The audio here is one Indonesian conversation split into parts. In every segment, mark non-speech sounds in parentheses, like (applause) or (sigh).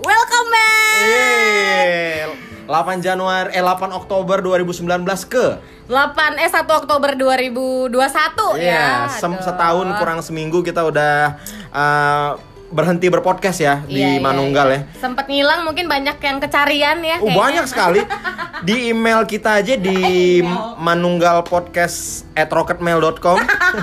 Welcome back. Yeay. 8 Januari eh 8 Oktober 2019 ke 8 eh 1 Oktober 2021 Iya, ya. Aduh. setahun kurang seminggu kita udah uh, berhenti berpodcast ya di Iya, iya, Manunggal iya. ya. Sempet ngilang mungkin banyak yang kecarian ya. Oh, kayaknya. banyak sekali (laughs) di email kita aja di manunggalpodcast@rocketmail.com.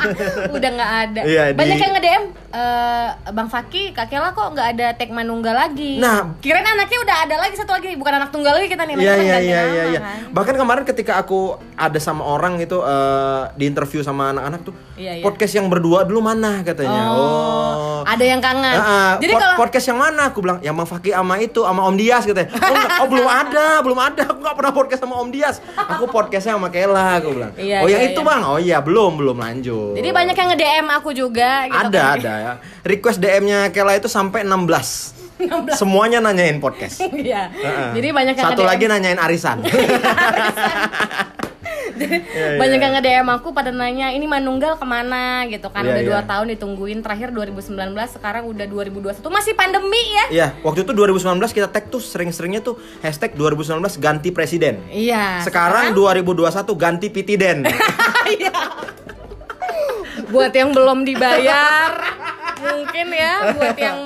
(laughs) Udah nggak ada. Iya, di- banyak yang nge-DM eh, Bang Faki, Kakela kok nggak ada tag Manunggal lagi. Nah. kirain anaknya udah ada lagi satu lagi, bukan anak tunggal lagi kita nih. Iya iya iya nama, iya iya. kan. Bahkan kemarin ketika aku ada sama orang itu eh, di interview sama anak-anak tuh, Iya, iya. podcast yang berdua dulu mana katanya. Oh, ada yang kangen. Ah, ah, Jadi pod- kalau podcast yang mana? Aku bilang, yang Bang Fakih sama itu, sama Om Dias katanya. Oh, enggak, oh belum ada, belum ada. Aku nggak pernah podcast sama Om Dias. Aku podcastnya sama Kela, aku bilang. Iya, oh yang iya, itu iya. bang? Oh iya belum, belum lanjut. Jadi banyak yang nge-DM aku juga gitu ada kan. ada ya. Request DM-nya Kela itu sampai 16. Semuanya nanyain podcast. (laughs) Iya. Heeh. Jadi banyak yang Satu lagi nanyain arisan. (laughs) Iya, banyak iya. yang nge-DM aku pada nanya ini Manunggal ke mana gitu kan Iya, udah dua iya. tahun ditungguin terakhir 2019 sekarang udah 2021 masih pandemi ya Iya, waktu itu 2019 kita tag tuh sering-seringnya tuh hashtag 2019 ganti presiden. iya Sekarang 2021 ganti pitiden. (laughs) Iya. buat yang belum dibayar mungkin ya buat yang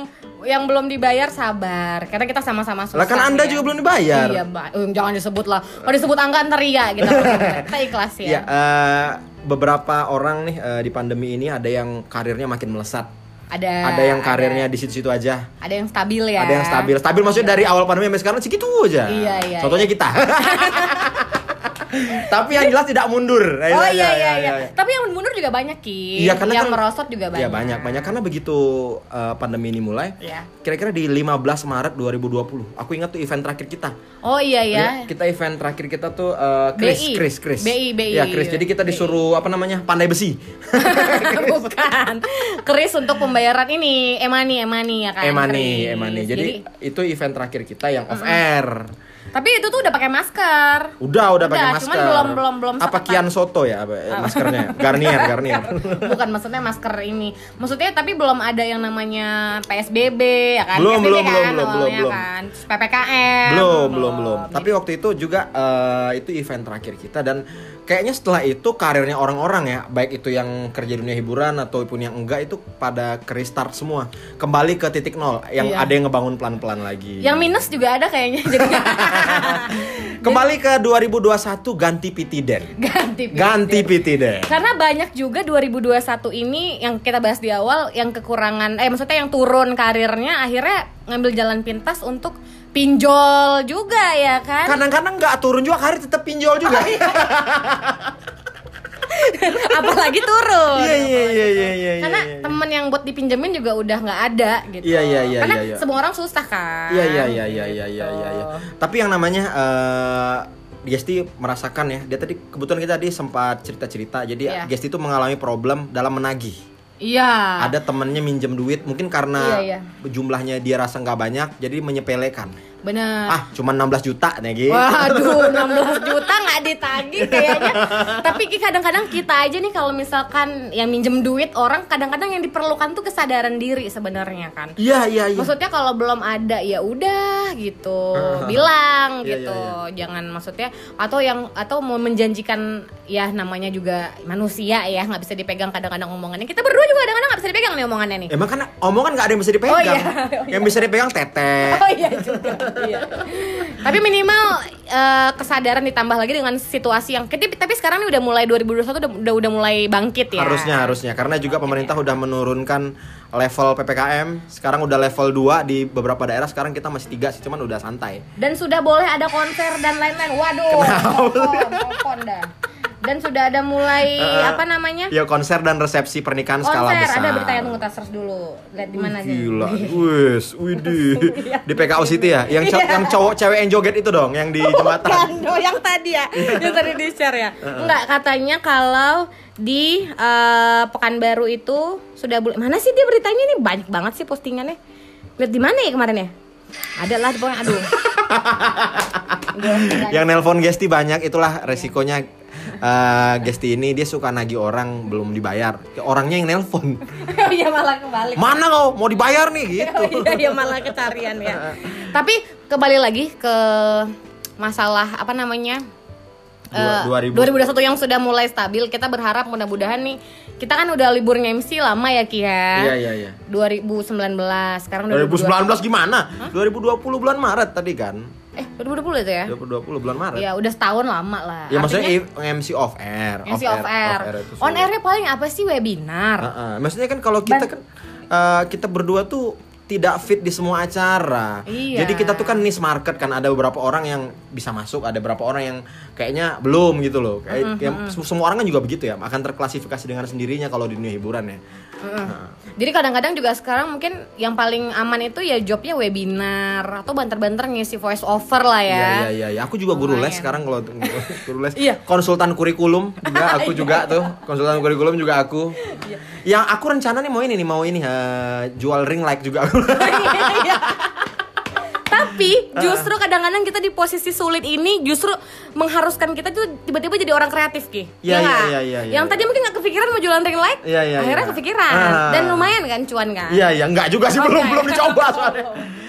yang belum dibayar sabar karena kita sama-sama susah Lah kan Anda ya. juga belum dibayar. iya mbak Eh, jangan disebut lah kalau disebut angka ntar ria gitu kita ikhlas ya Ya, eh, beberapa orang nih eh, di pandemi ini ada yang karirnya makin melesat. ada ada yang karirnya di situ-situ aja. ada yang stabil ya Ada yang stabil. Stabil maksudnya dari awal pandemi sampai sekarang segitu aja. Iya, iya, Contohnya kita. (laughs) Tapi yang jelas tidak mundur. Oh iya iya iya. Tapi yang mundur juga banyak ki. Iya, karena yang kan- merosot juga banyak. Iya banyak banyak karena begitu eh, pandemi ini mulai. Iya. Kira-kira di 15 Maret 2020. Aku ingat tuh event terakhir kita. Oh iya ya. Iya, kita event terakhir kita tuh eh, Chris, BI. Chris, Chris. BI, BI. Ya, Chris. Jadi kita disuruh apa namanya? Pandai besi. (laughs) Bukan. Keris untuk pembayaran ini Emani Emani ya kan. Emani. Emani. Jadi itu event terakhir kita yang off air. Tapi itu tuh udah pakai masker. Udah, udah pakai Udah, masker. cuman belum- belum- belum Apa seketat. Kian Soto ya apa, eh, maskernya? (laughs) Garnier, Garnier. (laughs) Bukan maksudnya masker ini. Maksudnya tapi belum ada yang namanya PSBB ya kan. Belum, PSBB belum, kan, belum, belum, awalnya belum, belum. kan. PPKM. belum, belum, belum. Tapi waktu itu juga eh, itu event terakhir kita dan kayaknya setelah itu karirnya orang-orang ya, baik itu yang kerja dunia hiburan ataupun yang enggak itu pada ke restart semua, kembali ke titik nol. Yang Iya. ada yang ngebangun pelan-pelan lagi. Yang minus juga ada kayaknya. (laughs) Jadi kembali ke 2021 ganti pitiden. ganti. Ganti pitiden. Karena banyak juga 2021 ini yang kita bahas di awal yang kekurangan eh maksudnya yang turun karirnya akhirnya ngambil jalan pintas untuk pinjol juga ya kan. Kadang-kadang nggak turun juga karir tetap pinjol juga. (laughs) Apalagi turun. Iya iya iya iya iya. Karena iya, iya. temen yang buat dipinjemin juga udah nggak ada gitu. Iya, iya, iya, Karena iya, iya. semua orang susah kan. Iya iya iya iya iya iya iya. iya. Tapi yang namanya eh Gesti merasakan ya, dia tadi kebetulan kita tadi sempat cerita-cerita. Jadi Iya. Gesti itu mengalami problem dalam menagih. Iya. Ada temennya minjem duit, mungkin karena Iya, iya. jumlahnya dia rasa nggak banyak, jadi menyepelekan. Bener. Ah, cuma 16 juta nih gitu. Waduh, (laughs) 16 juta nggak ditagih kayaknya. Tapi kadang-kadang kita aja nih kalau misalkan yang minjem duit orang, kadang-kadang yang diperlukan tuh kesadaran diri sebenarnya kan. Iya iya iya. Maksudnya kalau belum ada ya udah gitu, bilang Iya, gitu. iya, Jangan maksudnya atau yang atau mau menjanjikan ya namanya juga manusia ya nggak bisa dipegang kadang-kadang omongannya. Kita berdua juga kadang-kadang nggak bisa dipegang nih omongannya nih. Emang kan omongan nggak ada yang bisa dipegang. Oh, iya. (laughs) Oh, Yang bisa dipegang tete. Oh iya juga. Iya. Tapi minimal eh, kesadaran ditambah lagi dengan situasi yang tapi, tapi sekarang ini udah mulai 2021 udah udah, udah mulai bangkit ya. Harusnya harusnya karena juga pemerintah udah menurunkan level PPKM. Sekarang udah level 2 di beberapa daerah. Sekarang kita masih tiga sih, cuman udah santai. Dan sudah boleh ada konser dan lain-lain. Waduh. Popon, popon dah. Dan sudah ada mulai Eh, apa namanya? Ya konser dan resepsi pernikahan skala konser. besar. Ada berita yang tunggu tas terus dulu. Lihat di mana aja. Gila, (laughs) wis, widih. Di PKO City ya, yang cow- yang cowok cewek yang joget itu dong, yang di jembatan. Bukan, oh, yang tadi ya, yang tadi di share ya. Enggak, katanya kalau di eh, Pekanbaru itu sudah bulan mana sih dia beritanya nih banyak banget sih postingannya. Lihat di mana ya kemarin ya? Ada lah pokoknya aduh. (laughs) yang nelpon Gesti banyak itulah resikonya eh, Gesti ini dia suka nagih orang belum dibayar. Orangnya yang nelpon. (laughs) Iya malah kebalik. Mana kau mau dibayar nih (laughs) gitu. iya iya malah kecarian ya. Tapi kembali lagi ke masalah apa namanya? Dua- Eh, 2000. 2021 yang sudah mulai stabil, kita berharap mudah-mudahan nih kita kan udah libur MC lama ya Ki ya. Iya iya iya. 2019, sekarang 2019 gimana? 2020 bulan Maret tadi kan. Eh, 2020 itu ya? 2020 bulan Maret. Ya udah setahun lama lah. Ya maksudnya Artinya, i- MC off air. MC off air. itu On sulit. airnya paling apa sih webinar? Heeh. Maksudnya kan kalau kita kan eh, kita berdua tuh tidak fit di semua acara. Iya. Jadi kita tuh kan niche market kan ada beberapa orang yang bisa masuk, ada beberapa orang yang kayaknya belum gitu loh. Kayak yang se- semua orang kan juga begitu ya, akan terklasifikasi dengan sendirinya kalau di dunia hiburan ya. Heeh. Jadi kadang-kadang juga sekarang mungkin yang paling aman itu ya jobnya webinar atau banter-banter ngisi voice over lah ya. Iya iya iya, iya. Aku juga guru les sekarang kalau (laughs) guru les. Iya. Konsultan kurikulum juga aku juga tuh. Konsultan kurikulum juga aku. Iya. Yang aku rencana nih mau ini nih, mau ini eh, jual ring light juga aku. (laughs) Iya. Tapi justru kadang-kadang kita di posisi sulit ini justru mengharuskan kita tuh tiba-tiba jadi orang kreatif ki. Iya, Ya iya, iya, iya, iya, Yang iya. tadi mungkin kepikiran mau jualan ring light, Iya, iya, akhirnya iya. kepikiran Ah. dan lumayan kan cuan kan. Iya iya enggak juga sih Oh, belum belum dicoba (laughs) soalnya.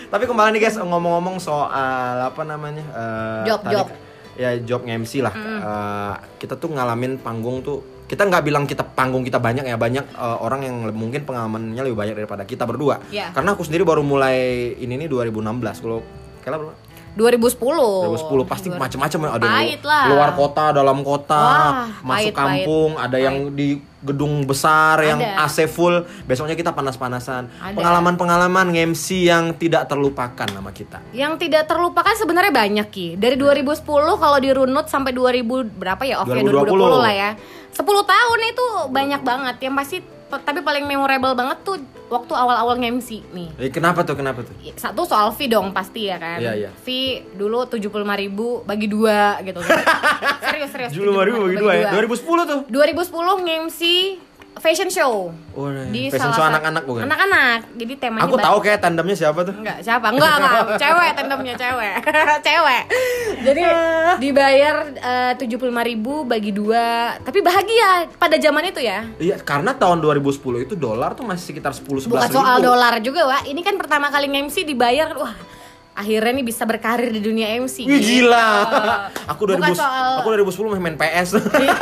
Tapi kembali nih guys ngomong-ngomong soal apa namanya eh, Job, tadi- job. Ya job MC lah. Eh, kita tuh ngalamin panggung tuh kita nggak bilang kita panggung kita banyak ya banyak eh, orang yang mungkin pengalamannya lebih banyak daripada kita berdua. Iya. Karena aku sendiri baru mulai ini nih 2016 kalau Kela berapa? 2010. 2010 pasti macam-macam ya ada Pahit lah. luar kota, dalam kota, Wah, masuk pahit, kampung, ada yang di gedung besar yang Ada. AC full. Besoknya kita panas-panasan. Pengalaman-pengalaman MC yang tidak terlupakan nama kita. Yang tidak terlupakan sebenarnya banyak ki. Dari 2010 kalau dirunut sampai 2000 berapa ya? Oke 2020. 2020 lah ya. 10 tahun itu banyak banget. Yang pasti tapi paling memorable banget tuh waktu awal-awal MC nih. Eh, kenapa tuh? Kenapa tuh? Satu soal fee dong pasti ya kan. Iya, iya. Fee dulu 75.000 ribu bagi dua gitu. (laughs) serius serius. 75.000 bagi dua ya. 2010 tuh. 2010 nge-MC fashion show. Oh, Di fashion show anak-anak bukan? Anak-anak. Jadi temanya Aku tahu kayak tandemnya siapa tuh. Enggak, siapa? Enggak, enggak, (laughs) cewek tandemnya cewek. (laughs) cewek. Jadi dibayar tujuh puluh ribu bagi dua, tapi bahagia pada zaman itu ya. Iya, karena tahun 2010 itu dolar tuh masih sekitar 10 11 Bukan soal dolar juga, Wak. Ini kan pertama kali MC dibayar, wah. Akhirnya nih bisa berkarir di dunia MC. Wih gila. Aku Bukan 2000 soal- aku 2010 main PS. Iya.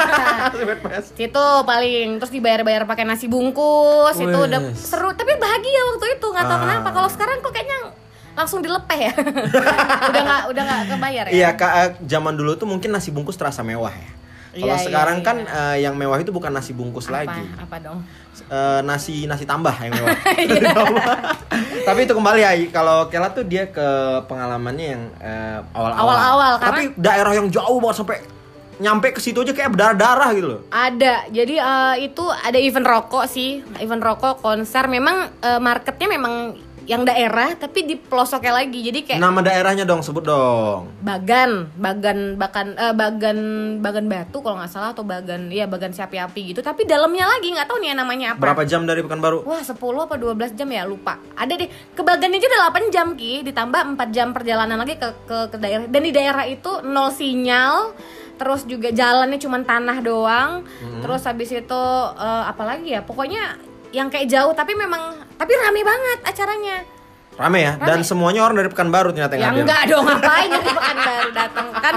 (laughs) main PS. Situ paling terus dibayar-bayar pakai nasi bungkus, itu udah seru. Tapi bahagia waktu itu, nggak tahu Ah. kenapa. Kalau sekarang kok kayaknya langsung dilepeh ya. (laughs) udah nggak udah nggak kebayar ya. Iya, Kak, eh, zaman dulu tuh mungkin nasi bungkus terasa mewah ya. Kalau Iya, iya, sekarang iya. kan eh, yang mewah itu bukan nasi bungkus apa, lagi. apa dong? Eh, nasi nasi tambah yang mewah. (laughs) Iya. (laughs) Tapi itu kembali ya kalau Kela tuh dia ke pengalamannya yang eh, awal-awal. Awal-awal, karena- Tapi daerah yang jauh banget sampai nyampe ke situ aja kayak berdarah-darah gitu loh. Ada, jadi eh, itu ada event rokok sih, event rokok konser. Memang eh, marketnya memang yang daerah, tapi di pelosoknya lagi. Jadi kayak Nama daerahnya dong sebut dong. Bagan, Bagan, Bagan, eh, Bagan, Bagan Batu kalau nggak salah atau Bagan, iya Bagan Siapi Api gitu. Tapi dalamnya lagi nggak tahu nih ya namanya apa. Berapa jam dari Pekanbaru? Wah 10 apa 12 jam ya lupa Ada deh Ke Bagan aja udah 8 jam Ki Ditambah 4 jam perjalanan lagi ke, ke, ke daerah Dan di daerah itu nol sinyal Terus juga jalannya cuma tanah doang Terus habis itu eh, Apalagi ya Pokoknya yang kayak jauh tapi memang Tapi rame banget acaranya Rame ya. Dan Rame. semuanya orang dari Pekanbaru ternyata Ya yang hadir. enggak dong ngapain dari Pekanbaru datang Kan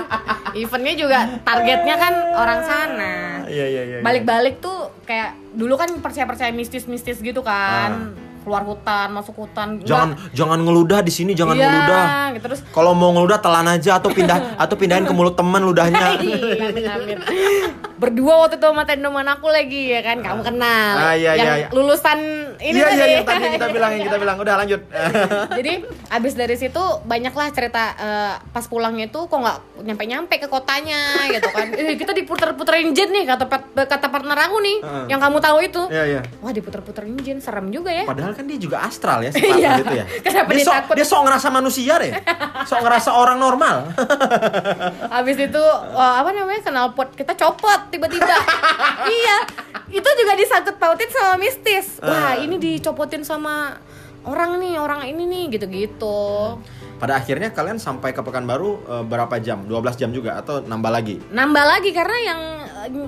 eventnya juga targetnya kan orang sana Iya iya iya. balik-balik tuh kayak dulu kan percaya-percaya mistis-mistis gitu kan keluar hutan masuk hutan. Ah. Jangan jangan ngeludah di sini, jangan Iya, ngeludah. gitu terus Kalau mau ngeludah telan aja atau pindah (laughs) atau pindahin ke mulut teman ludahnya. (laughs) Iya, amin, amin. berdua waktu itu sama teman aku lagi ya kan kamu kenal Ah, iya, yang iya, iya. lulusan ini Iya tadi iya yang tadi yang kita bilang yang kita bilang udah lanjut. (laughs) jadi abis dari situ banyaklah cerita eh, pas pulangnya itu kok nggak nyampe nyampe ke kotanya gitu kan eh, kita diputer-puterin jet nih kata kata partner aku nih Heeh. yang kamu tahu itu Iya iya. wah diputer-puterin jin serem juga ya Padahal kan dia juga astral ya si Iya. Parto itu ya. (laughs) Kenapa dia dia sok, takut? dia sok ngerasa manusia deh. Sok ngerasa orang normal. (laughs) Habis itu wah, apa namanya knalpot kita copot tiba-tiba. (laughs) iya. Itu juga disangkut pautin sama mistis. Wah, Eh. ini dicopotin sama orang nih, orang ini nih gitu-gitu. Pada akhirnya kalian sampai ke Pekanbaru eh, berapa jam? 12 jam juga atau nambah lagi? Nambah lagi karena yang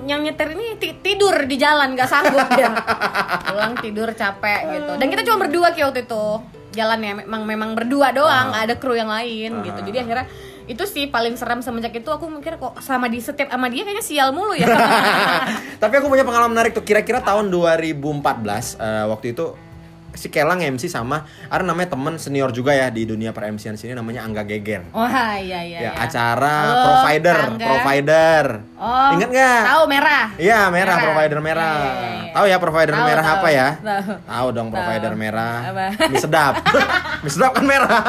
yang nyetir ini ti- tidur di jalan nggak sanggup dia. (laughs) Pulang tidur capek gitu. Dan kita cuma berdua kayak waktu itu. Jalannya memang memang berdua doang nggak ada kru yang lain gitu. Jadi akhirnya itu sih paling seram semenjak itu aku mikir kok sama di setiap sama dia kayaknya sial mulu ya. (laughs) Tapi aku punya pengalaman menarik tuh. Kira-kira tahun 2014 eh, waktu itu si Kelang MC sama ada namanya temen senior juga ya di dunia per MC-an sini namanya Angga Geger. wah iya iya ya, iya. acara Halo, provider, Angga. provider. oh Ingat nggak? tahu merah Iya, merah, Merah. provider merah. Iya, iya. Tahu ya provider Tahu, merah tahu. apa ya? Tahu. Tahu dong provider merah. Apa? Mie sedap. (laughs) Mie sedap kan merah.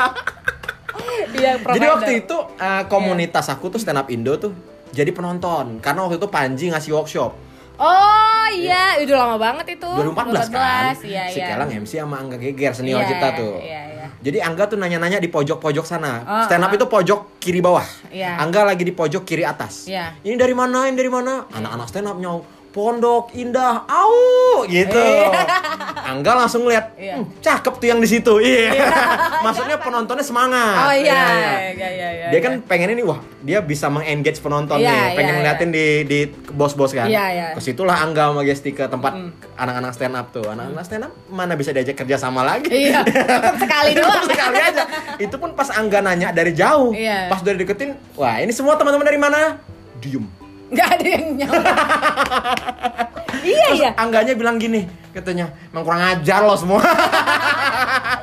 Iya, Jadi waktu itu eh, komunitas aku tuh stand up Indo tuh jadi penonton karena waktu itu Panji ngasih workshop. Oh iya itu lama banget itu 2014 kan. iya si iya Kelang MC sama Angga Geger senior Iya, kita tuh. iya, iya. Jadi Angga tuh nanya-nanya di pojok-pojok sana. Oh, Stand up oh. itu pojok kiri bawah. Iya. Angga lagi di pojok kiri atas. Iya. Ini dari mana? Ini dari mana? Anak-anak stand up nyau. Pondok Indah, au gitu. Angga langsung lihat, Iya. "Hmm, cakep tuh yang di situ. Iya. (laughs) Maksudnya penontonnya semangat. oh iya Iya, iya. iya iya iya Dia kan pengen ini, wah dia bisa mengengage penonton Iya, nih, pengen iya, ngeliatin di di bos-bos kan. Iya, iya. Ke situlah Angga sama Gesti ke tempat anak-anak stand up tuh. Anak-anak stand up mana bisa diajak kerja sama lagi? Iya, (laughs) sekali doang. Sekali aja. Itu pun pas Angga nanya dari jauh. Iya. Pas udah deketin, wah ini semua teman-teman dari mana? Diem. nggak ada yang nyawa (laughs) iya Angganya bilang gini, katanya, emang kurang ajar lo semua.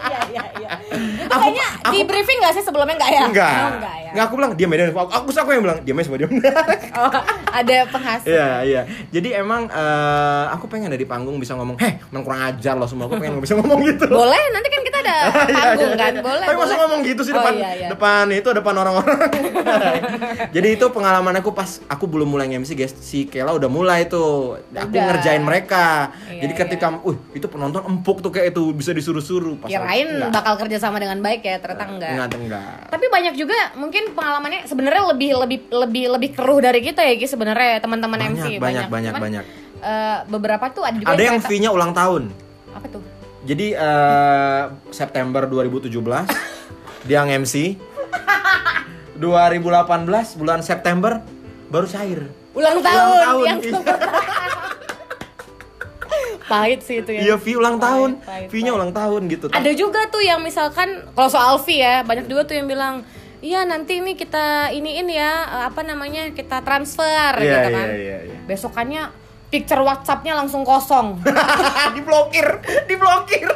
iya iya iya itu Aku- kayaknya di briefing nggak sih sebelumnya nggak ya Enggak. oh, enggak ya Enggak, aku bilang diam aja. Aku, aku, aku yang bilang diam aja semua diam. (laughs) oh, ada penghasil Iya, iya. Jadi emang eh, aku pengen ada di panggung bisa ngomong, "Heh, emang kurang ajar loh semua." Aku pengen bisa ngomong gitu. boleh nanti kan ada (laughs) panggung kan boleh Tapi masa ngomong gitu sih Oh, depan iya, iya. depan itu depan orang-orang. (laughs) Jadi itu pengalaman aku pas aku belum mulai MC guys, si Kela udah mulai tuh. Aku Udah. ngerjain mereka. Iya, Jadi ketika uh itu penonton empuk tuh kayak itu bisa disuruh-suruh pas kirain enggak. bakal kerja sama dengan baik ya ternyata enggak Enggak, enggak. tapi banyak juga mungkin pengalamannya sebenarnya lebih lebih lebih lebih keruh dari kita ya Ki sebenarnya teman-teman Banyak, MC banyak, banyak, Cuman, banyak. eh, beberapa tuh ada juga Ada yang ternyata- V-nya ulang tahun. apa tuh Jadi eh, September 2017 dia nge-MC. 2018 bulan September baru cair. ulang Ulang tahun, tahun, yang iya. (laughs) pahit sih itu ya Iya, V ulang tahun. Pahit, V-nya pahit. ulang tahun gitu. ada juga tuh yang misalkan kalau soal fee ya banyak juga tuh yang bilang iya nanti ini kita iniin ya apa namanya kita transfer Iya, gitu iya, kan iya, iya. besokannya picture WhatsAppnya langsung kosong. (laughs) Diblokir, diblokir.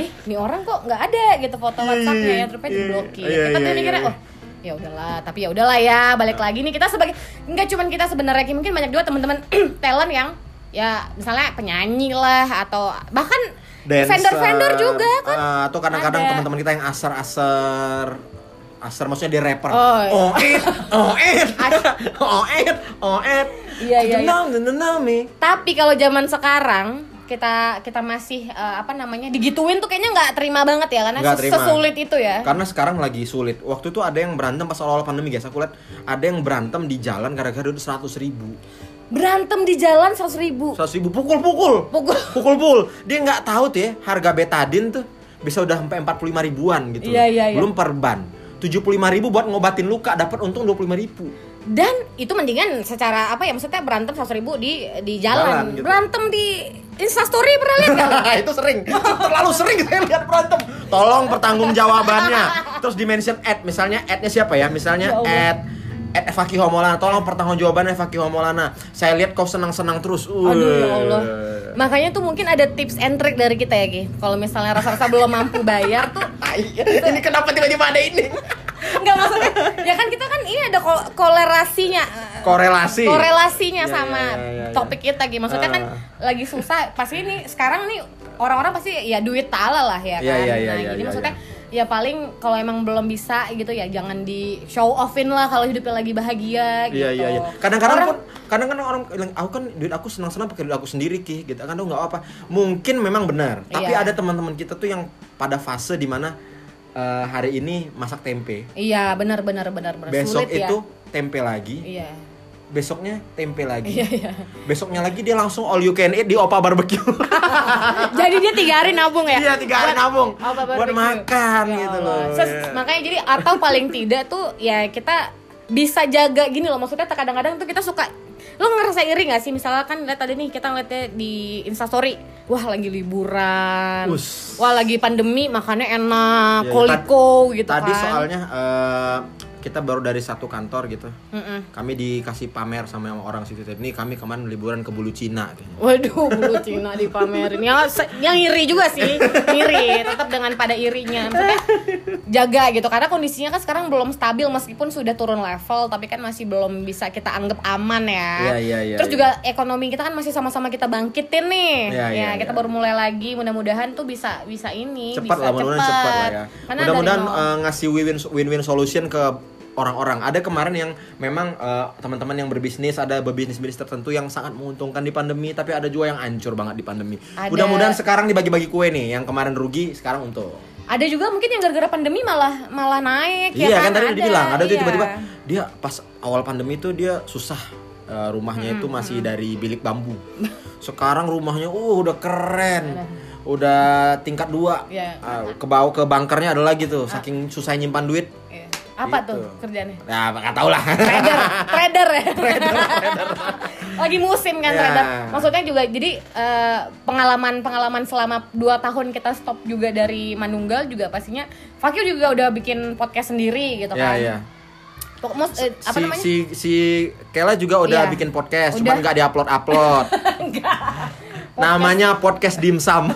ih ini orang kok nggak ada gitu foto Iya, WhatsAppnya iya, ya terus iya, diblokir. Iya, kita tuh mikirnya oh ya udahlah tapi ya udahlah ya balik lagi nih. Kita sebagai nggak cuman kita sebenarnya Ki, mungkin banyak juga teman-teman (clears throat) talent yang ya misalnya penyanyi lah atau bahkan vendor-vendor juga kan. Eh, atau kadang-kadang Ada. teman-teman kita yang asar-asar asar maksudnya dia rapper. Oh, iya. oh it, oh it, (laughs) oh it, oh it. Iya, iya, iya. Know, know me. Tapi kalau zaman sekarang kita kita masih eh, apa namanya digituin tuh kayaknya nggak terima banget ya karena terima. sesulit itu ya. Karena sekarang lagi sulit. Waktu itu ada yang berantem pas awal-awal pandemi guys. Aku lihat ada yang berantem di jalan gara-gara udah seratus ribu. Berantem di jalan seratus ribu. Seratus ribu pukul-pukul. Pukul. (laughs) Pukul-pukul. Dia nggak tahu tuh ya harga betadin tuh bisa udah sampai 45 ribuan gitu. Iya, iya, iya. Belum per ban. 75 ribu buat ngobatin luka dapat untung 25 ribu. Dan itu mendingan secara apa ya maksudnya berantem seratus ribu di di Jalan, jalan. gitu. Berantem di Instastory pernah lihat (laughs) itu sering terlalu sering saya lihat berantem tolong pertanggung jawabannya terus di mention ad misalnya adnya siapa ya misalnya Ya ad ad Evaki Homolana tolong pertanggung jawabannya Evaki Homolana saya lihat kau senang-senang terus Aduh ya. Allah. Makanya tuh mungkin ada tips and trick dari kita ya Ki. Kalau misalnya rasa-rasa belum mampu bayar tuh Tai, (laughs) ini kenapa tiba-tiba ada ini? Nggak maksudnya ya kan kita kan ini ada ko- kolerasinya. Korelasi. Korelasinya Iya, sama iya, iya, iya. topik kita gitu maksudnya kan Ah. lagi susah pasti ini sekarang nih orang-orang pasti ya duit tala lah ya kan Iya, iya, iya, nah, iya, jadi iya, maksudnya ya paling kalau emang belum bisa gitu ya jangan di show offin lah kalau hidupnya lagi bahagia gitu Iya iya iya. Kadang-kadang Orang- pun kadang-kadang orang bilang aku kan duit aku senang-senang pakai duit aku sendiri ki gitu kan nggak apa. Mungkin memang benar. Tapi Iya. ada teman-teman kita tuh yang pada fase di mana eh, hari ini masak tempe. iya benar benar benar benar Besok Sulit ya. itu tempe lagi. iya besoknya tempe lagi. Iya, Besoknya lagi dia langsung all you can eat di Opa Barbecue. (laughs) Jadi dia tiga hari nabung ya? Iya, tiga hari Buat- nabung. apa, Buat makan Ya gitu loh. Terus, makanya jadi atau paling tidak tuh ya kita bisa jaga gini loh maksudnya kadang-kadang tuh kita suka lo ngerasa iri gak sih misalnya kan lihat tadi nih kita ngeliatnya di instastory wah lagi liburan Us. wah lagi pandemi makannya enak Ya, koliko gitu Tadi kan soalnya eh, kita baru dari satu kantor gitu. Mm-mm. Kami dikasih pamer sama orang situ. Ini kami kemarin liburan ke Bulu Cina. kayaknya. Waduh, bulu Cina dipamerin. Yang yang iri juga sih, iri. Tetap dengan pada irinya. Maksudnya jaga gitu. Karena kondisinya kan sekarang belum stabil meskipun sudah turun level, tapi kan masih belum bisa kita anggap aman ya. Iya, iya, iya, Terus iya. juga ekonomi kita kan masih sama-sama kita bangkitin nih. Iya, ya, iya, kita iya. baru mulai lagi. Mudah-mudahan tuh bisa bisa ini, cepat bisa lah mudah-mudahan cepat lah ya mudah-mudahan eh, ngasih win-win win-win solution ke orang-orang. Ada kemarin yang memang eh, teman-teman yang berbisnis ada berbisnis-bisnis tertentu yang sangat menguntungkan di pandemi tapi ada juga yang hancur banget di pandemi. Ada. mudah-mudahan sekarang dibagi-bagi kue nih yang kemarin rugi sekarang untung ada juga mungkin yang gara-gara pandemi malah malah naik iya ya kan? tadi udah dibilang ada tuh iya. tiba-tiba dia pas awal pandemi itu dia susah eh, rumahnya itu masih dari bilik bambu. (laughs) Sekarang rumahnya uh udah keren. Udah tingkat dua. Iya. Ah, ke bawah ke bunkernya ada lagi tuh saking susah nyimpan duit. Iya. Apa Gitu. tuh kerjanya? Ya, nggak tahu lah. trader (laughs) trader ya (laughs) lagi musim kan Ya. trader maksudnya juga jadi pengalaman pengalaman selama 2 tahun kita stop juga dari Manunggal juga pastinya Fakir juga udah bikin podcast sendiri gitu ya, kan ya. Pokok- mos- eh, apa si, namanya si si Kela juga udah Iya. bikin podcast, Udah. cuman nggak diupload upload. (laughs) Namanya podcast dimsum.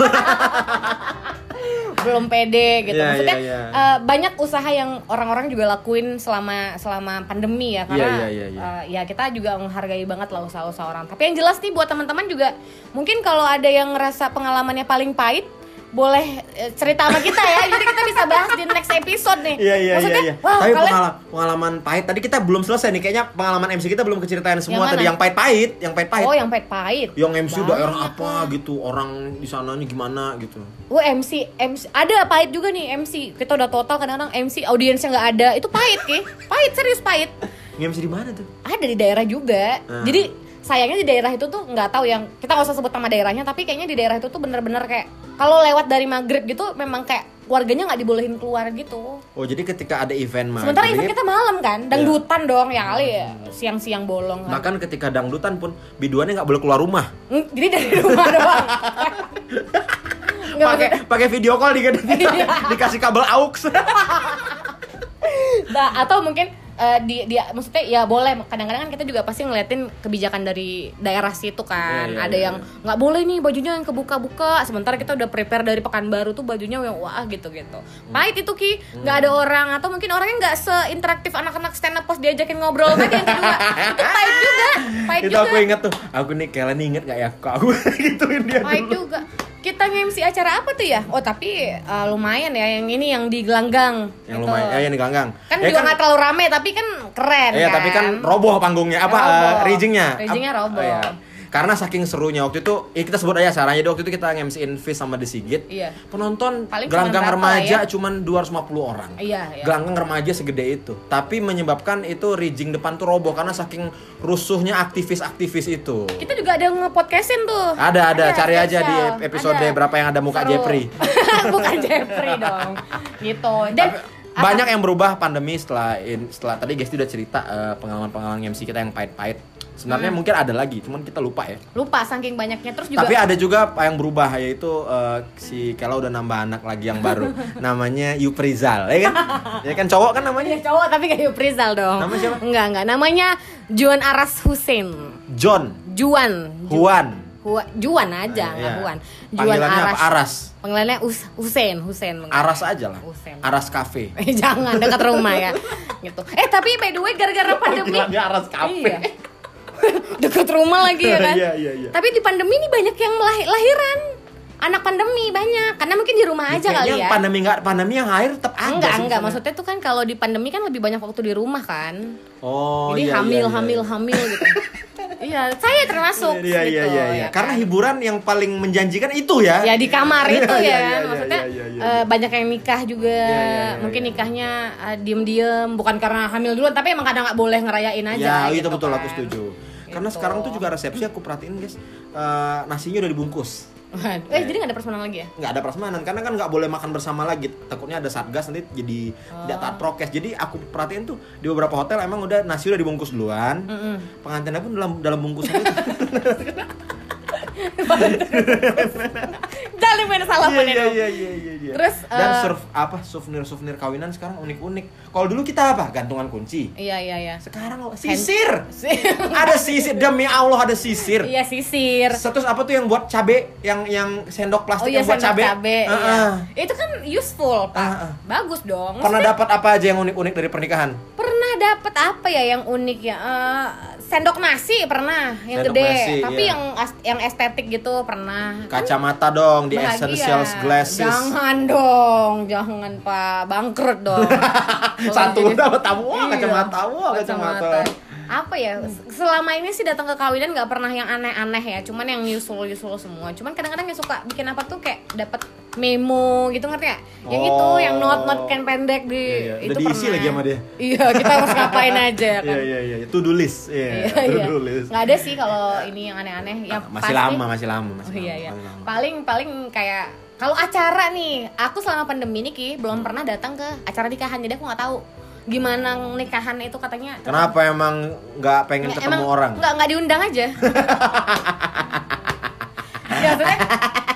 Belum pede gitu. Iya, maksudnya iya, iya. eh, banyak usaha yang orang-orang juga lakuin selama selama pandemi ya. Karena Iya, iya, iya, eh, ya kita juga menghargai banget lah usaha-usaha orang. Tapi yang jelas nih buat teman-teman juga mungkin kalau ada yang ngerasa pengalamannya paling pahit boleh eh, cerita sama kita ya jadi kita bisa bahas di next episode nih Iya iya maksudnya iya. iya. wah Tapi kalian pengalaman, pengalaman pahit tadi kita belum selesai nih. Kayaknya pengalaman MC kita belum keceritain semua Yang tadi yang pahit-pahit, yang pahit-pahit. oh yang pahit-pahit yang MC Banyak daerah lah. apa gitu, orang di sananya gimana gitu. Oh MC, MC ada pahit juga nih MC. Kita udah total kadang-kadang MC audiensnya nggak ada. Itu pahit ki, pahit serius pahit. Nge-MC di mana tuh? ada di daerah juga Ah. jadi sayangnya di daerah itu tuh nggak tahu yang kita nggak usah sebut nama daerahnya tapi kayaknya di daerah itu tuh bener-bener kayak kalau lewat dari maghrib gitu memang kayak warganya nggak dibolehin keluar gitu Oh, jadi ketika ada event mah. sementara event kita malam kan dangdutan dong ya kali ya Hmm. siang-siang bolong kan Bahkan ketika dangdutan pun biduannya nggak boleh keluar rumah. Hmm, jadi dari rumah doang (laughs) Pakai pakai video call di, di- Iya. dikasih kabel aux. Nah, atau mungkin eh, di dia maksudnya ya boleh. Kadang-kadang kan kita juga pasti ngeliatin kebijakan dari daerah situ kan. Iya, iya, ada iya, yang nggak boleh nih bajunya yang kebuka-buka. Sementara kita udah prepare dari pekanbaru tuh bajunya yang wah gitu gitu pahit itu ki. Nggak ada orang. Atau mungkin orangnya nggak seinteraktif anak-anak stand up pas diajakin ngobrol. Tadi yang kedua. Itu pahit juga. Pahit itu juga. aku inget tuh. Aku nih kalian inget gak ya? Kok aku (laughs) gituin dia pahit dulu. juga kita nge-MC acara apa tuh ya oh tapi eh, lumayan ya yang ini yang di gelanggang Yang Gitu. lumayan, ya yang di ganggang. kan ya juga nggak terlalu rame tapi kan keren Iya, kan tapi kan roboh panggungnya apa Roboh. eh, riggingnya? Roboh. iya. Karena saking serunya waktu itu, ya kita sebut aja caranya. Waktu itu kita nge-MC-in Fizz sama The Sigit. Iya. Penonton Paling gelanggang cuman remaja ya? cuman 250 orang. Iya, iya. Gelanggang remaja segede itu. Tapi menyebabkan itu rigging depan tuh roboh karena saking rusuhnya aktivis-aktivis itu. kita juga ada nge-podcastin tuh Ada ada, Ada, cari aja di episode Ada. berapa yang ada muka Seru. Jeffrey. (laughs) bukan Jeffrey dong gitu dan Tapi banyak yang berubah pandemi setelah in- setelah tadi Gesti udah cerita eh, pengalaman-pengalaman MC kita yang pahit-pahit. Sebenarnya Hmm. mungkin ada lagi, cuman kita lupa ya. lupa saking banyaknya terus juga Tapi ada juga yang berubah yaitu eh, si Kela udah nambah anak lagi yang baru. (laughs) namanya Yuprizal, ya kan? (laughs) ya kan cowok kan namanya? Iya, cowok tapi kayak Yuprizal dong Nama siapa? enggak enggak namanya Juan Aras Hussein John, Juan Ju- Juan. Hua- Juan aja nggak Iya. Juan Juan Panggilannya Aras apa? Aras. panggilannya Us Hussein Hussein Aras aja lah. Hussein. Aras Cafe. (laughs) Eh, jangan dekat rumah ya gitu eh tapi by the way gara-gara pandemi Aras Cafe. Iya. (laughs) dekat rumah lagi ya (laughs) kan Iya, iya, iya. tapi di pandemi ini banyak yang melahi- lahiran anak pandemi banyak karena mungkin di rumah aja kali Kayaknya ya pandemi nggak pandemi yang air tetap ada enggak enggak maksudnya tuh kan kalau di pandemi kan lebih banyak waktu di rumah kan oh jadi iya, hamil iya, iya. hamil hamil gitu (laughs) iya saya termasuk Iya iya gitu, iya, iya. ya Karena kan? hiburan yang paling menjanjikan itu ya. ya di kamar Iya, itu iya, ya iya, iya, maksudnya iya, iya, eh, banyak yang nikah juga Iya, iya, iya, mungkin iya. nikahnya eh, diem-diem bukan karena hamil duluan tapi emang kadang nggak boleh ngerayain aja Ya, itu gitu betul kan. aku setuju. Karena Gitu. sekarang tuh juga resepsi aku perhatiin guys, eh, nasinya udah dibungkus. Waduh, eh jadi nggak ada personal lagi ya nggak ada prasmanan karena kan nggak boleh makan bersama lagi takutnya ada satgas nanti jadi tidak Oh. taat prokes jadi aku perhatiin tuh di beberapa hotel emang udah nasi udah dibungkus duluan Mm-mm. pengantinnya pun dalam dalam bungkusan itu (laughs) (laughs) Jangan main salah iya, mana iya, dong. iya, iya, iya, iya. Terus, dan eh, surf apa souvenir souvenir kawinan sekarang unik unik kalau dulu kita apa gantungan kunci Iya iya iya. sekarang lo sisir (laughs) ada sisir demi Allah ada sisir Iya sisir. Terus apa tuh yang buat cabe yang yang sendok Oh plastik iya yang buat cabe? cabe. Ah, iya. ah. Itu kan useful pak. Ah, ah. Bagus dong. Pernah dapat apa aja yang unik-unik dari pernikahan? Pernah dapat apa ya yang unik ya? Eh, sendok nasi pernah yang Sendok gede. nasi, Tapi iya. yang yang estetik gitu pernah. Kan Kacamata dong di bahagia. Essentials Glasses. Jangan dong, jangan pak, bangkrut dong. (laughs) Satu dapat tamu, wah, Iya, kacamata, wah, kacamata. Apa ya? Selama ini sih datang ke kawinan nggak pernah yang aneh-aneh ya, cuman yang usual-usual semua. Cuman kadang-kadang yang suka bikin apa tuh kayak dapat memo gitu ngerti ya? Yang Oh. itu, yang not-not kan pendek di Iya, iya. itu Udah diisi pernah. lagi sama dia. Iya, kita harus ngapain aja (laughs) kan. Iya iya iya, do list. Iya, Iya, to iya. list. Nggak ada sih kalau ini yang aneh-aneh. Yang Ah, masih pasti- lama, masih lama, masih Oh iya lama, iya. masih lama. Paling paling kayak kalau acara nih, aku selama pandemi ini Ki belum pernah datang ke acara nikahan jadi aku nggak tahu gimana nikahan itu katanya. Kenapa emang nggak pengen Nggak, ketemu emang orang? Nggak nggak diundang aja. (laughs) ya, maksudnya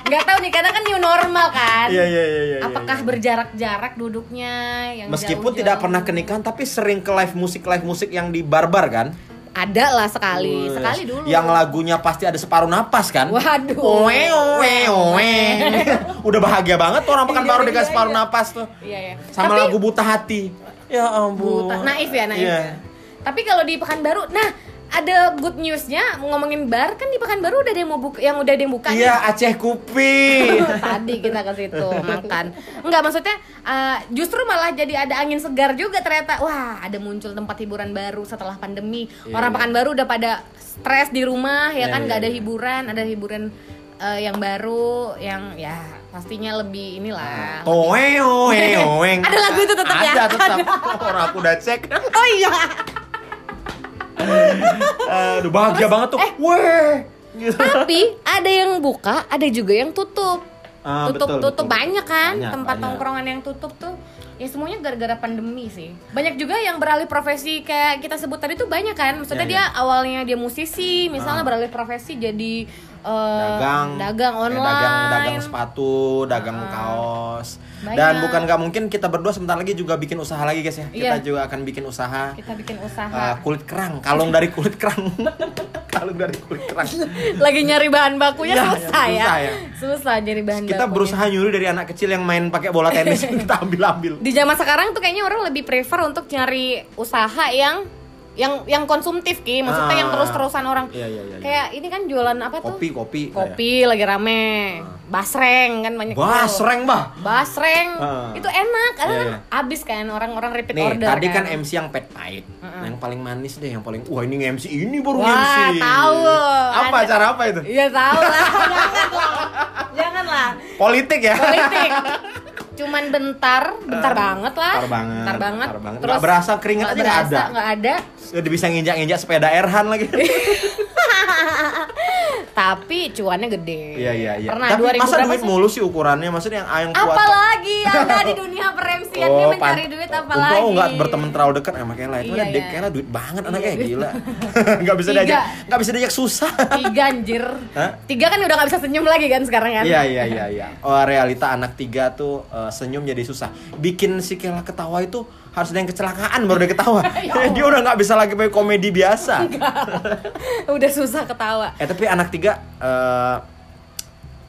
nggak tahu nih karena kan new normal kan. Iya iya iya iya. Apakah iya. berjarak-jarak duduknya yang Meskipun jauh-jauh? tidak pernah ke nikahan tapi sering ke live musik live musik yang di barbar kan? Ada lah sekali, sekali dulu. Yang lagunya pasti ada separuh napas kan? Waduh. Owe, owe, owe. (laughs) Udah bahagia banget tuh orang pekan Iya, baru iya, dikasih separuh iya. napas tuh. Iya ya. Sama Tapi- lagu buta hati. Ya ampun. Buta, naif ya, naif. Iya. ya. Tapi kalau di Pekanbaru, nah ada good newsnya ngomongin bar kan di Pekanbaru udah ada yang mau buka, yang udah ada yang buka Iya, Aceh Kupi. (laughs) Tadi kita ke situ makan. Enggak maksudnya eh, justru malah jadi ada angin segar juga ternyata. Wah, ada muncul tempat hiburan baru setelah pandemi. Iya, Orang iya. Pekanbaru udah pada stres di rumah ya Iya, kan iya, nggak ada iya. hiburan, ada hiburan eh, yang baru yang ya pastinya lebih inilah. Towe, owe, owe. Ada lagu itu tetap ya? Ada tetap. Orang aku udah cek. (laughs) Oh iya. Aduh, bahagia banget tuh. eh. Weh. Tapi ada yang buka, ada juga yang tutup. Ah, tutup betul, tutup betul. banyak kan Banyak, tempat banyak. tongkrongan yang tutup tuh. Ya semuanya gara-gara pandemi sih. Banyak juga yang beralih profesi kayak kita sebut tadi tuh banyak kan. Maksudnya Iya, dia awalnya dia musisi, misalnya Ah. beralih profesi jadi eh, dagang dagang online. dagang dagang sepatu dagang Ah. kaos Banyak. dan bukan nggak mungkin kita berdua sebentar lagi juga bikin usaha lagi guys ya kita Iya. juga akan bikin usaha Kita bikin uh, usaha. kulit kerang kalung dari kulit kerang (laughs) kalung dari kulit kerang Lagi nyari bahan bakunya Iya, susah ya. susah ya. Susah nyari bahan kita bakunya. berusaha nyuri dari anak kecil yang main pakai bola tenis (laughs) kita ambil ambil di zaman sekarang tuh kayaknya orang lebih prefer untuk nyari usaha yang yang yang konsumtif ki maksudnya Ah. yang terus terusan orang Iya, iya, iya, iya. kayak ini kan jualan apa tuh kopi kopi kopi lagi rame basreng kan banyak tuh. basreng bah basreng Ah. itu enak karena Iya, kan iya. abis kan orang-orang repeat Nih, order tadi kan MC yang pet pahit. Heeh. Yang paling manis deh, yang paling wah ini MC ini baru Wah, MC. tahu. Apa Ada- acara apa itu? iya tahu lah janganlah (laughs) janganlah Politik ya. politik (laughs) cuman bentar bentar banget lah Bentar banget. bentar banget, bentar banget. terus Nggak berasa keringat aja nggak ada. nggak ada Udah bisa nginjak-nginjak sepeda Erhan lagi. (laughs) (laughs) tapi cuannya gede Iya iya iya. pernah Tapi 2000 masa duit sih? mulu sih ukurannya? Maksudnya yang yang kuat. apalagi anda (laughs) di dunia peremsian ini mencari duit Untung apalagi aku nggak berteman terlalu dekat sama Kela. Itu Iya, dia iya. Kela duit banget anaknya Iya. gila. (laughs) (laughs) Nggak bisa Tiga. diajak, nggak bisa diajak susah. tiga anjir Hah? tiga kan udah nggak bisa senyum lagi kan sekarang kan Iya iya iya iya. Oh, realita anak tiga tuh eh, senyum jadi susah. Bikin si Kela ketawa itu harus ada yang kecelakaan baru dia ketawa. (laughs) Ya (laughs) dia udah nggak bisa lagi pakai komedi biasa. (laughs) udah susah ketawa Eh tapi anak tiga eh,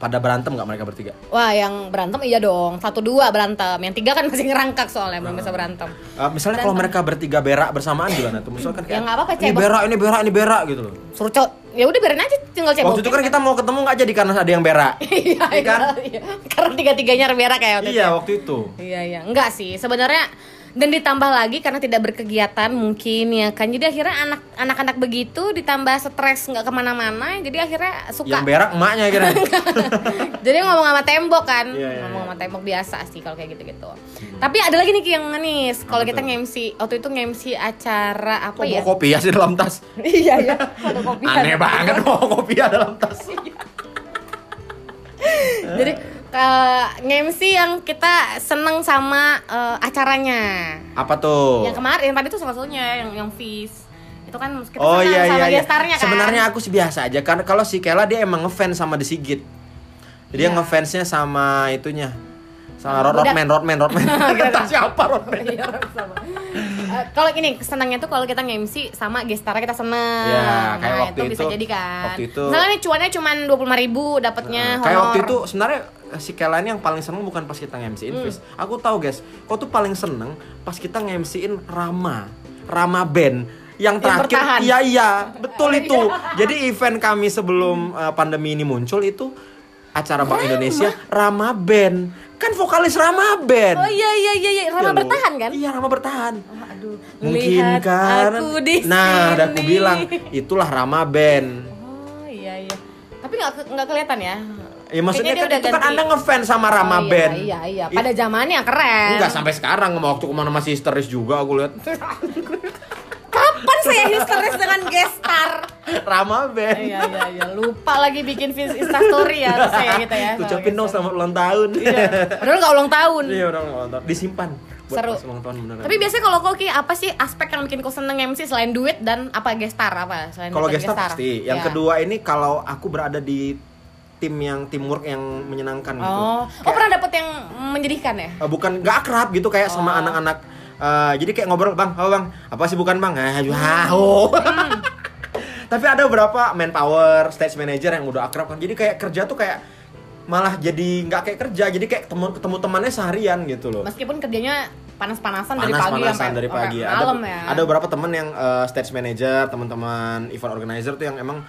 pada berantem nggak mereka bertiga? Wah, yang berantem iya dong. Satu dua berantem. Yang tiga kan masih ngerangkak soalnya belum bisa berantem. Eh, misalnya kalau mereka bertiga berak bersamaan gimana tuh? Misalkan kayak Ya, nggak apa-apa, ini berak, ini berak, ini berak gitu loh. Suruh cowok ya udah biarin aja tinggal cebok Waktu itu kan kita mau ketemu nggak jadi karena ada yang berak. iya Iya kan? iya. karena tiga tiganya berak kayak waktu itu. iya waktu itu. Iya iya, enggak sih sebenarnya dan ditambah lagi karena tidak berkegiatan mungkin ya kan? Jadi akhirnya anak anak-anak begitu ditambah stres nggak ke mana-mana jadi akhirnya suka. Yang berak emaknya kira. (laughs) jadi ngomong sama tembok kan? Iya, iya, ngomong iya. sama tembok biasa sih kalau kayak gitu-gitu. Tapi ada lagi nih yang manis kalau kita nge-MC waktu itu nge-MC acara apa Kok ya? Kopi ya sih dalam tas? (laughs) iya iya. Kopi Aneh banget bawa kopi ya dalam tas. (laughs) jadi eh, nge-MC yang kita seneng sama eh, acaranya Apa tuh? yang kemarin yang tadi tuh salah satunya yang yang Fizz itu kan kita Oh iya sama iya. iya. gestarnya kan Sebenarnya aku sih biasa aja karena kalau si Kela dia emang ngefans sama The Sigit. Jadi dia Iya. ngefansnya sama itunya. Sama Rod. Rodman, Rodman, Rodman. (laughs) Entah siapa Rodman. Iya, sama. Eh, kalau ini senangnya tuh kalau kita nge-MC sama gestarnya kita seneng. Ya, kayak nah, waktu itu, bisa itu- jadi kan. waktu itu- Misalnya nih cuannya cuma dua puluh ribu dapatnya Nah, kayak waktu itu sebenarnya si Kela ini yang paling seneng bukan pas kita nge-MC-in Hmm. Fis. Aku tahu guys, kau tuh paling seneng pas kita nge-MC-in Rama. Rama Band yang Yang terakhir bertahan. iya iya betul Oh, itu iya. jadi event kami sebelum uh, pandemi ini muncul itu acara Bank Indonesia Rama Band kan vokalis Rama Band Oh iya iya iya, iya. Rama loh. bertahan kan? iya Rama bertahan Oh, aduh. mungkin Lihat kan aku di nah udah aku bilang itulah Rama Band Oh iya iya. Tapi nggak nggak kelihatan ya. Ya maksudnya kan itu udah kan anda ngefans sama Rama Oh, iya, Band. Iya iya. Pada zamannya keren. Enggak sampai sekarang waktu ke mana masih histeris juga aku lihat (laughs) Kapan saya histeris dengan gestar? Rama Band. Iya iya iya. Lupa lagi bikin instastory ya saya gitu ya. sama Ucapin dong gestar. selamat ulang tahun. Iya. Padahal nggak ulang tahun. Iya udah ulang tahun. Disimpan buat Seru. Tapi biasanya kalau Koki apa sih aspek yang bikin kau seneng MC selain duit dan apa gestar apa selain kalau dapat gestar pasti. Yang Ya. kedua ini kalau aku berada di tim yang teamwork yang menyenangkan gitu. Oh, oh Kayak- pernah dapet yang menjadikan ya? Eh, bukan gak akrab gitu kayak sama Oh. anak-anak eh, jadi kayak ngobrol bang apa bang apa sih bukan bang eh jauh Hmm. (laughs) tapi ada beberapa manpower stage manager yang udah akrab kan jadi kayak kerja tuh kayak malah jadi nggak kayak kerja jadi kayak ketemu ketemu temannya seharian gitu loh Meskipun kerjanya panas-panasan dari pagi panas-panasan sampai dari sampai pagi ada malam ya. ada beberapa temen yang eh, stage manager teman-teman event organizer tuh yang emang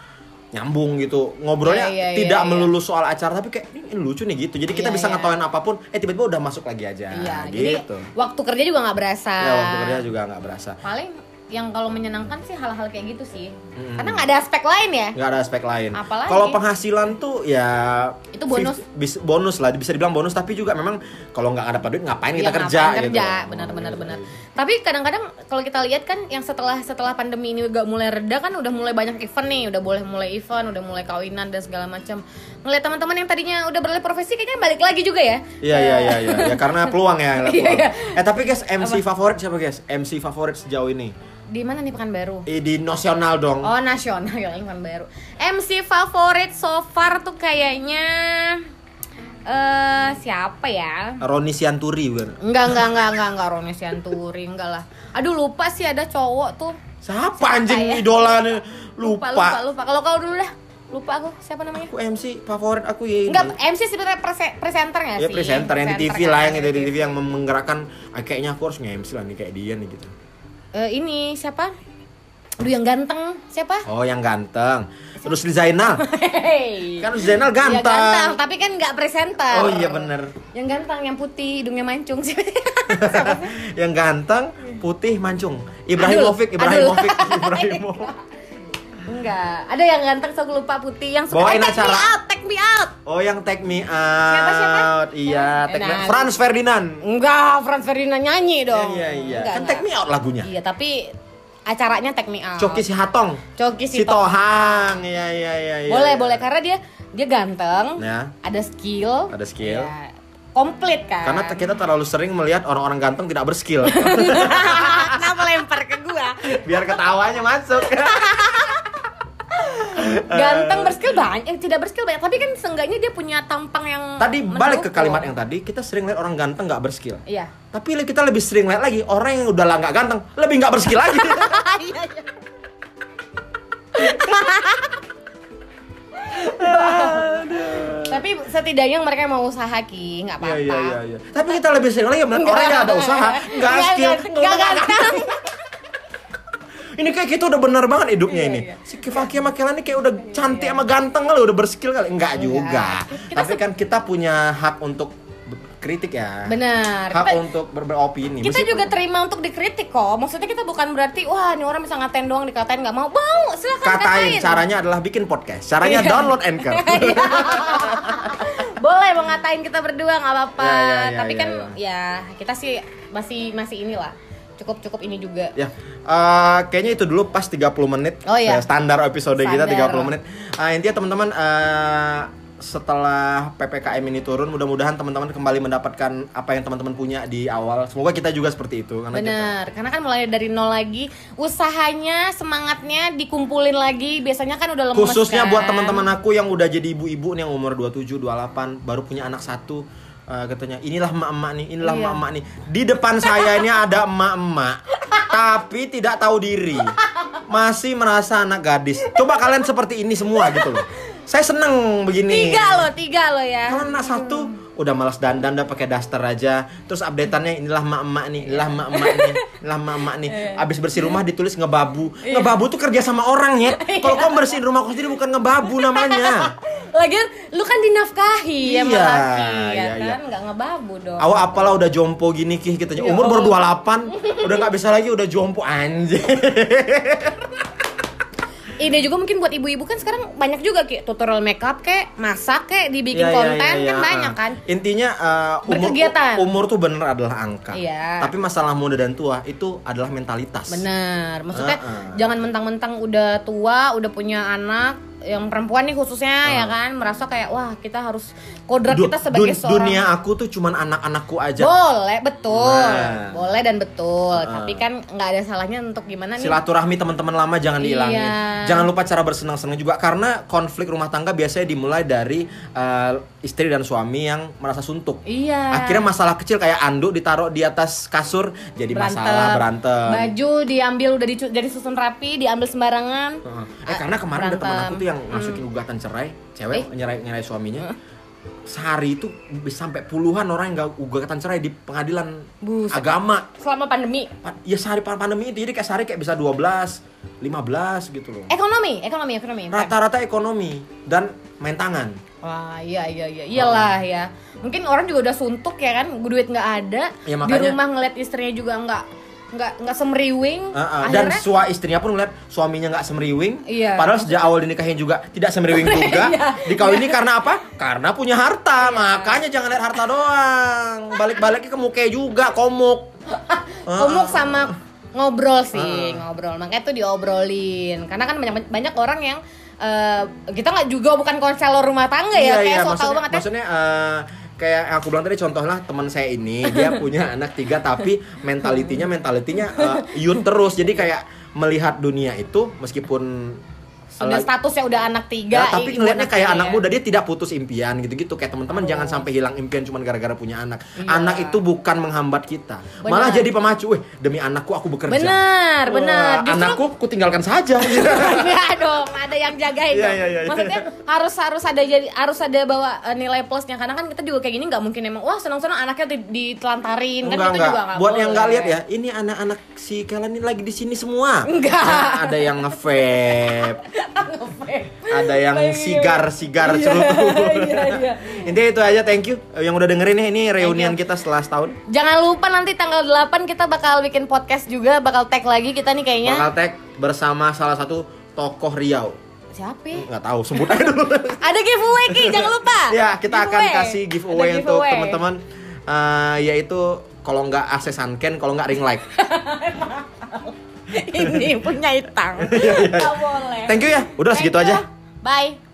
nyambung gitu ngobrolnya Iya, iya, tidak iya. melulu soal acara tapi kayak ini lucu nih gitu jadi kita Iya, bisa iya. ngetawain apa pun eh tiba-tiba udah masuk lagi aja Iya, jadi gitu waktu kerja juga nggak berasa. ya waktu kerja juga nggak berasa Paling yang kalau menyenangkan sih hal-hal kayak gitu sih. Mm. Karena nggak ada aspek lain ya. nggak ada aspek lain Apalagi? kalau penghasilan tuh ya Itu bonus. bis- bonus lah bisa dibilang bonus tapi juga memang kalau nggak ada duit ngapain kita Iya, kerja ngapain gitu kerja, benar-benar Oh, benar. Tapi kadang-kadang kalau kita lihat kan yang setelah setelah pandemi ini udah mulai reda kan udah mulai banyak event nih, udah boleh mulai event, udah mulai kawinan dan segala macam. Ngeliat teman-teman yang tadinya udah beralih profesi kayaknya balik lagi juga ya. Iya iya iya iya ya, karena (laughs) peluang ya, Iya, peluang. iya. Eh tapi guys, MC favorit siapa guys? MC favorit sejauh ini? Di mana nih Pekanbaru? Eh, di nasional dong. Oh nasional ya (laughs) Pekanbaru. MC favorit so far tuh kayaknya eh siapa ya? Roni Sianturi bukan? Enggak enggak enggak enggak enggak Roni Sianturi enggak lah. Aduh lupa sih ada cowok tuh. Siapa, Siapa anjing ya? idola nih? Lupa Lupa. lupa lupa. Kalau kau dulu dah. Lupa aku siapa namanya? Aku MC favorit aku ya. Enggak, MC sebenarnya prese- presenter Ya sih? presenter yang di TV Presenter lah kan, yang itu di TV yang menggerakkan ah, kayaknya aku harus nge-MC lah nih kayak dia nih gitu. Eh, ini siapa? Aduh yang ganteng siapa? Oh, yang ganteng. Terus Zainal. Hey. kan Zainal Iya, ganteng. ganteng, tapi kan nggak presenter. Oh iya bener Yang ganteng, yang putih, hidungnya mancung sih. (laughs) (laughs) Yang ganteng, putih, mancung. Ibrahimovic, Ibrahimovic. (laughs) Ibrahimovic. Enggak, ada yang ganteng so lupa putih yang suka Bawain eh, take me acara. out, take me out. Oh yang Take Me Out. Siapa, siapa? Iya? Take Me Nah, Franz Ferdinand. Enggak, Franz Ferdinand nyanyi dong. Iya iya. Enggak, kan enggak. Take Me Out lagunya. Iya, tapi acaranya take me out. Coki si Hatong. Coki Si si Tohang. Iya iya iya. iya. boleh boleh karena dia dia ganteng Ya. ada skill Ada skill. ya, komplit kan Karena kita terlalu sering melihat orang-orang ganteng tidak berskill. (laughs) kenapa lempar ke gua Biar ketawanya masuk. (laughs) ganteng berskill banyak eh, tidak berskill banyak tapi kan seenggaknya dia punya tampang yang tadi balik ke kalimat yang tadi, kita sering lihat orang ganteng nggak berskill. iya Tapi kita lebih sering lihat lagi orang yang udah lah nggak ganteng, lebih nggak berskill lagi. (laughs) Iya, iya. tapi setidaknya mereka mau usaha ki nggak apa-apa Iya iya iya. iya. Tapi kita lebih sering lagi orang yang ada usaha, nggak skill, nggak ganteng (laughs) ini kayak kita udah benar banget hidupnya Iya, ini iya. si Kifaki sama Kela ini kayak udah cantik sama ganteng kali udah berskill kali enggak juga Kita tapi kan kita punya hak untuk kritik ya Benar. hak Kita- untuk ber- beropini kita Meskipun- juga terima untuk dikritik kok maksudnya kita bukan berarti wah ini orang bisa ngatain doang dikatain nggak mau mau silahkan katain caranya adalah bikin podcast caranya Iya. download anchor (laughs) boleh mau ngatain kita berdua nggak apa-apa Ya, ya, ya, tapi ya, kan ya. ya kita sih masih masih inilah cukup cukup ini juga Ya, eh, kayaknya itu dulu pas 30 menit. Oh, iya. Standar episode kita Standar. 30 menit. Eh, intinya teman-teman eh, setelah PPKM ini turun, mudah-mudahan teman-teman kembali mendapatkan apa yang teman-teman punya di awal. Semoga kita juga seperti itu karena kita Bener, karena kan mulai dari nol lagi Usahanya, semangatnya dikumpulin lagi Biasanya kan udah lemes khususnya kan? buat teman-teman aku yang udah jadi ibu-ibu nih yang umur 27, 28, baru punya anak satu. eh, katanya inilah emak-emak nih, inilah Iya. emak-emak nih. Di depan saya ini ada emak-emak, tapi tidak tahu diri, masih merasa anak gadis. Coba kalian seperti ini semua gitu loh. Saya seneng begini. Tiga loh, tiga loh ya Kalau anak satu udah malas dandan udah pakai daster aja. Terus updateannya inilah emak-emak nih, inilah emak-emak nih, inilah emak-emak nih. Abis bersih rumah ditulis ngebabu. Ngebabu tuh kerja sama orang ya. Kalau kamu bersihin rumah kau sendiri bukan ngebabu namanya. Lagian lu kan dinafkahi ya Iya, laki ya iya, iya. kan nggak ngebabu dong Awak apalah udah jompo gini kih kita Ya umur baru Allah. 28 udah nggak bisa lagi udah jompo anjir. Ini juga mungkin buat ibu-ibu kan sekarang banyak juga kayak tutorial makeup kayak masak kayak dibikin iya, konten iya, kan iya. banyak kan. Intinya uh, umur Berkegiatan. umur tuh bener adalah angka. Iya. Tapi masalah muda dan tua itu adalah mentalitas. Bener, maksudnya Heeh. jangan mentang-mentang udah tua, udah punya anak yang perempuan nih khususnya ya kan merasa kayak wah kita harus kodrat Du- kita sebagai dun- seorang dunia aku tuh cuman anak-anakku aja. boleh betul Nah. boleh dan betul Heeh. tapi kan nggak ada salahnya untuk gimana nih Silaturahmi teman-teman lama jangan dihilangin. Iya. Jangan lupa cara bersenang-senang juga karena konflik rumah tangga biasanya dimulai dari uh, istri dan suami yang merasa suntuk. iya Akhirnya masalah kecil kayak anduk ditaruh di atas kasur jadi masalah berantem. baju diambil udah dicu- jadi susun rapi diambil sembarangan. Eh karena kemarin ada teman berantem. aku tuh yang masukin gugatan cerai, cewek Eh. nyerai nyerai suaminya. Sehari itu bisa sampai puluhan orang yang gak gugatan cerai di pengadilan Buset. agama. selama pandemi Pa- Ya sehari pa- pandemi itu jadi kayak sehari kayak bisa 12, 15 gitu loh. ekonomi ekonomi ekonomi Rata-rata ekonomi dan main tangan. Wah iya iya iya iyalah ya mungkin orang juga udah suntuk ya kan duit nggak ada Ya, di makanya- rumah ngeliat istrinya juga nggak nggak nggak semeriwing Heeh, dan akhirnya sua istrinya pun ngeliat suaminya nggak semeriwing. Iya. Padahal sejak awal dinikahin juga tidak semeriwing (laughs) juga. Iya. Dikawini karena apa? Karena punya harta. Makanya jangan lihat harta doang. Balik-baliknya ke muka juga komuk. (laughs) komuk sama ngobrol sih Heeh. ngobrol makanya tuh diobrolin karena kan banyak banyak orang yang eh, kita nggak juga bukan konselor rumah tangga ya kayak so tau banget ya. maksudnya eh, kayak yang aku bilang tadi contohnya teman saya ini dia (laughs) punya anak tiga tapi mentalitinya mentalitinya eh, youth terus. Jadi kayak melihat dunia itu meskipun sudah statusnya udah anak tiga Ya, tapi ngelihatnya kayak anak ya. muda dia tidak putus impian gitu-gitu kayak teman-teman jangan sampai hilang impian cuma gara-gara punya anak. Iya. Anak itu bukan menghambat kita, Benar. malah jadi pemacu. Weh, demi anakku aku bekerja. Benar, benar. Justru- Anakku ku tinggalkan saja. (laughs) Iya dong, ada yang jagain Iya, iya, iya. Maksudnya harus harus ada jadi harus ada bawa eh, nilai plusnya karena kan kita juga kayak gini nggak mungkin emang wah senang-senang anaknya di- ditelantarin kan enggak itu enggak. juga nggak Buat yang nggak lihat ya, ini anak-anak si kalian ini lagi di sini semua. Enggak. Nah, ada yang nge-vape, (laughs) ada yang sigar-sigar Iya, cerutu. iya, iya. Intinya itu aja, thank you yang udah dengerin ya ini reunian kita setelah setahun. Jangan lupa nanti tanggal 8 kita bakal bikin podcast juga, bakal tag lagi kita nih kayaknya. Bakal tag bersama salah satu tokoh Riau. Siapa? Nggak tahu, sebut aja dulu. (laughs) Ada giveaway Ki, jangan lupa. ya kita akan Giveaway. kasih giveaway, Ada untuk giveaway. teman-teman Eh, yaitu kalau nggak akses Sunken kalau nggak ring light (laughs) (laughs) Ini punya itang. Iya, Nggak boleh. thank you ya udah Thank segitu you. aja Bye.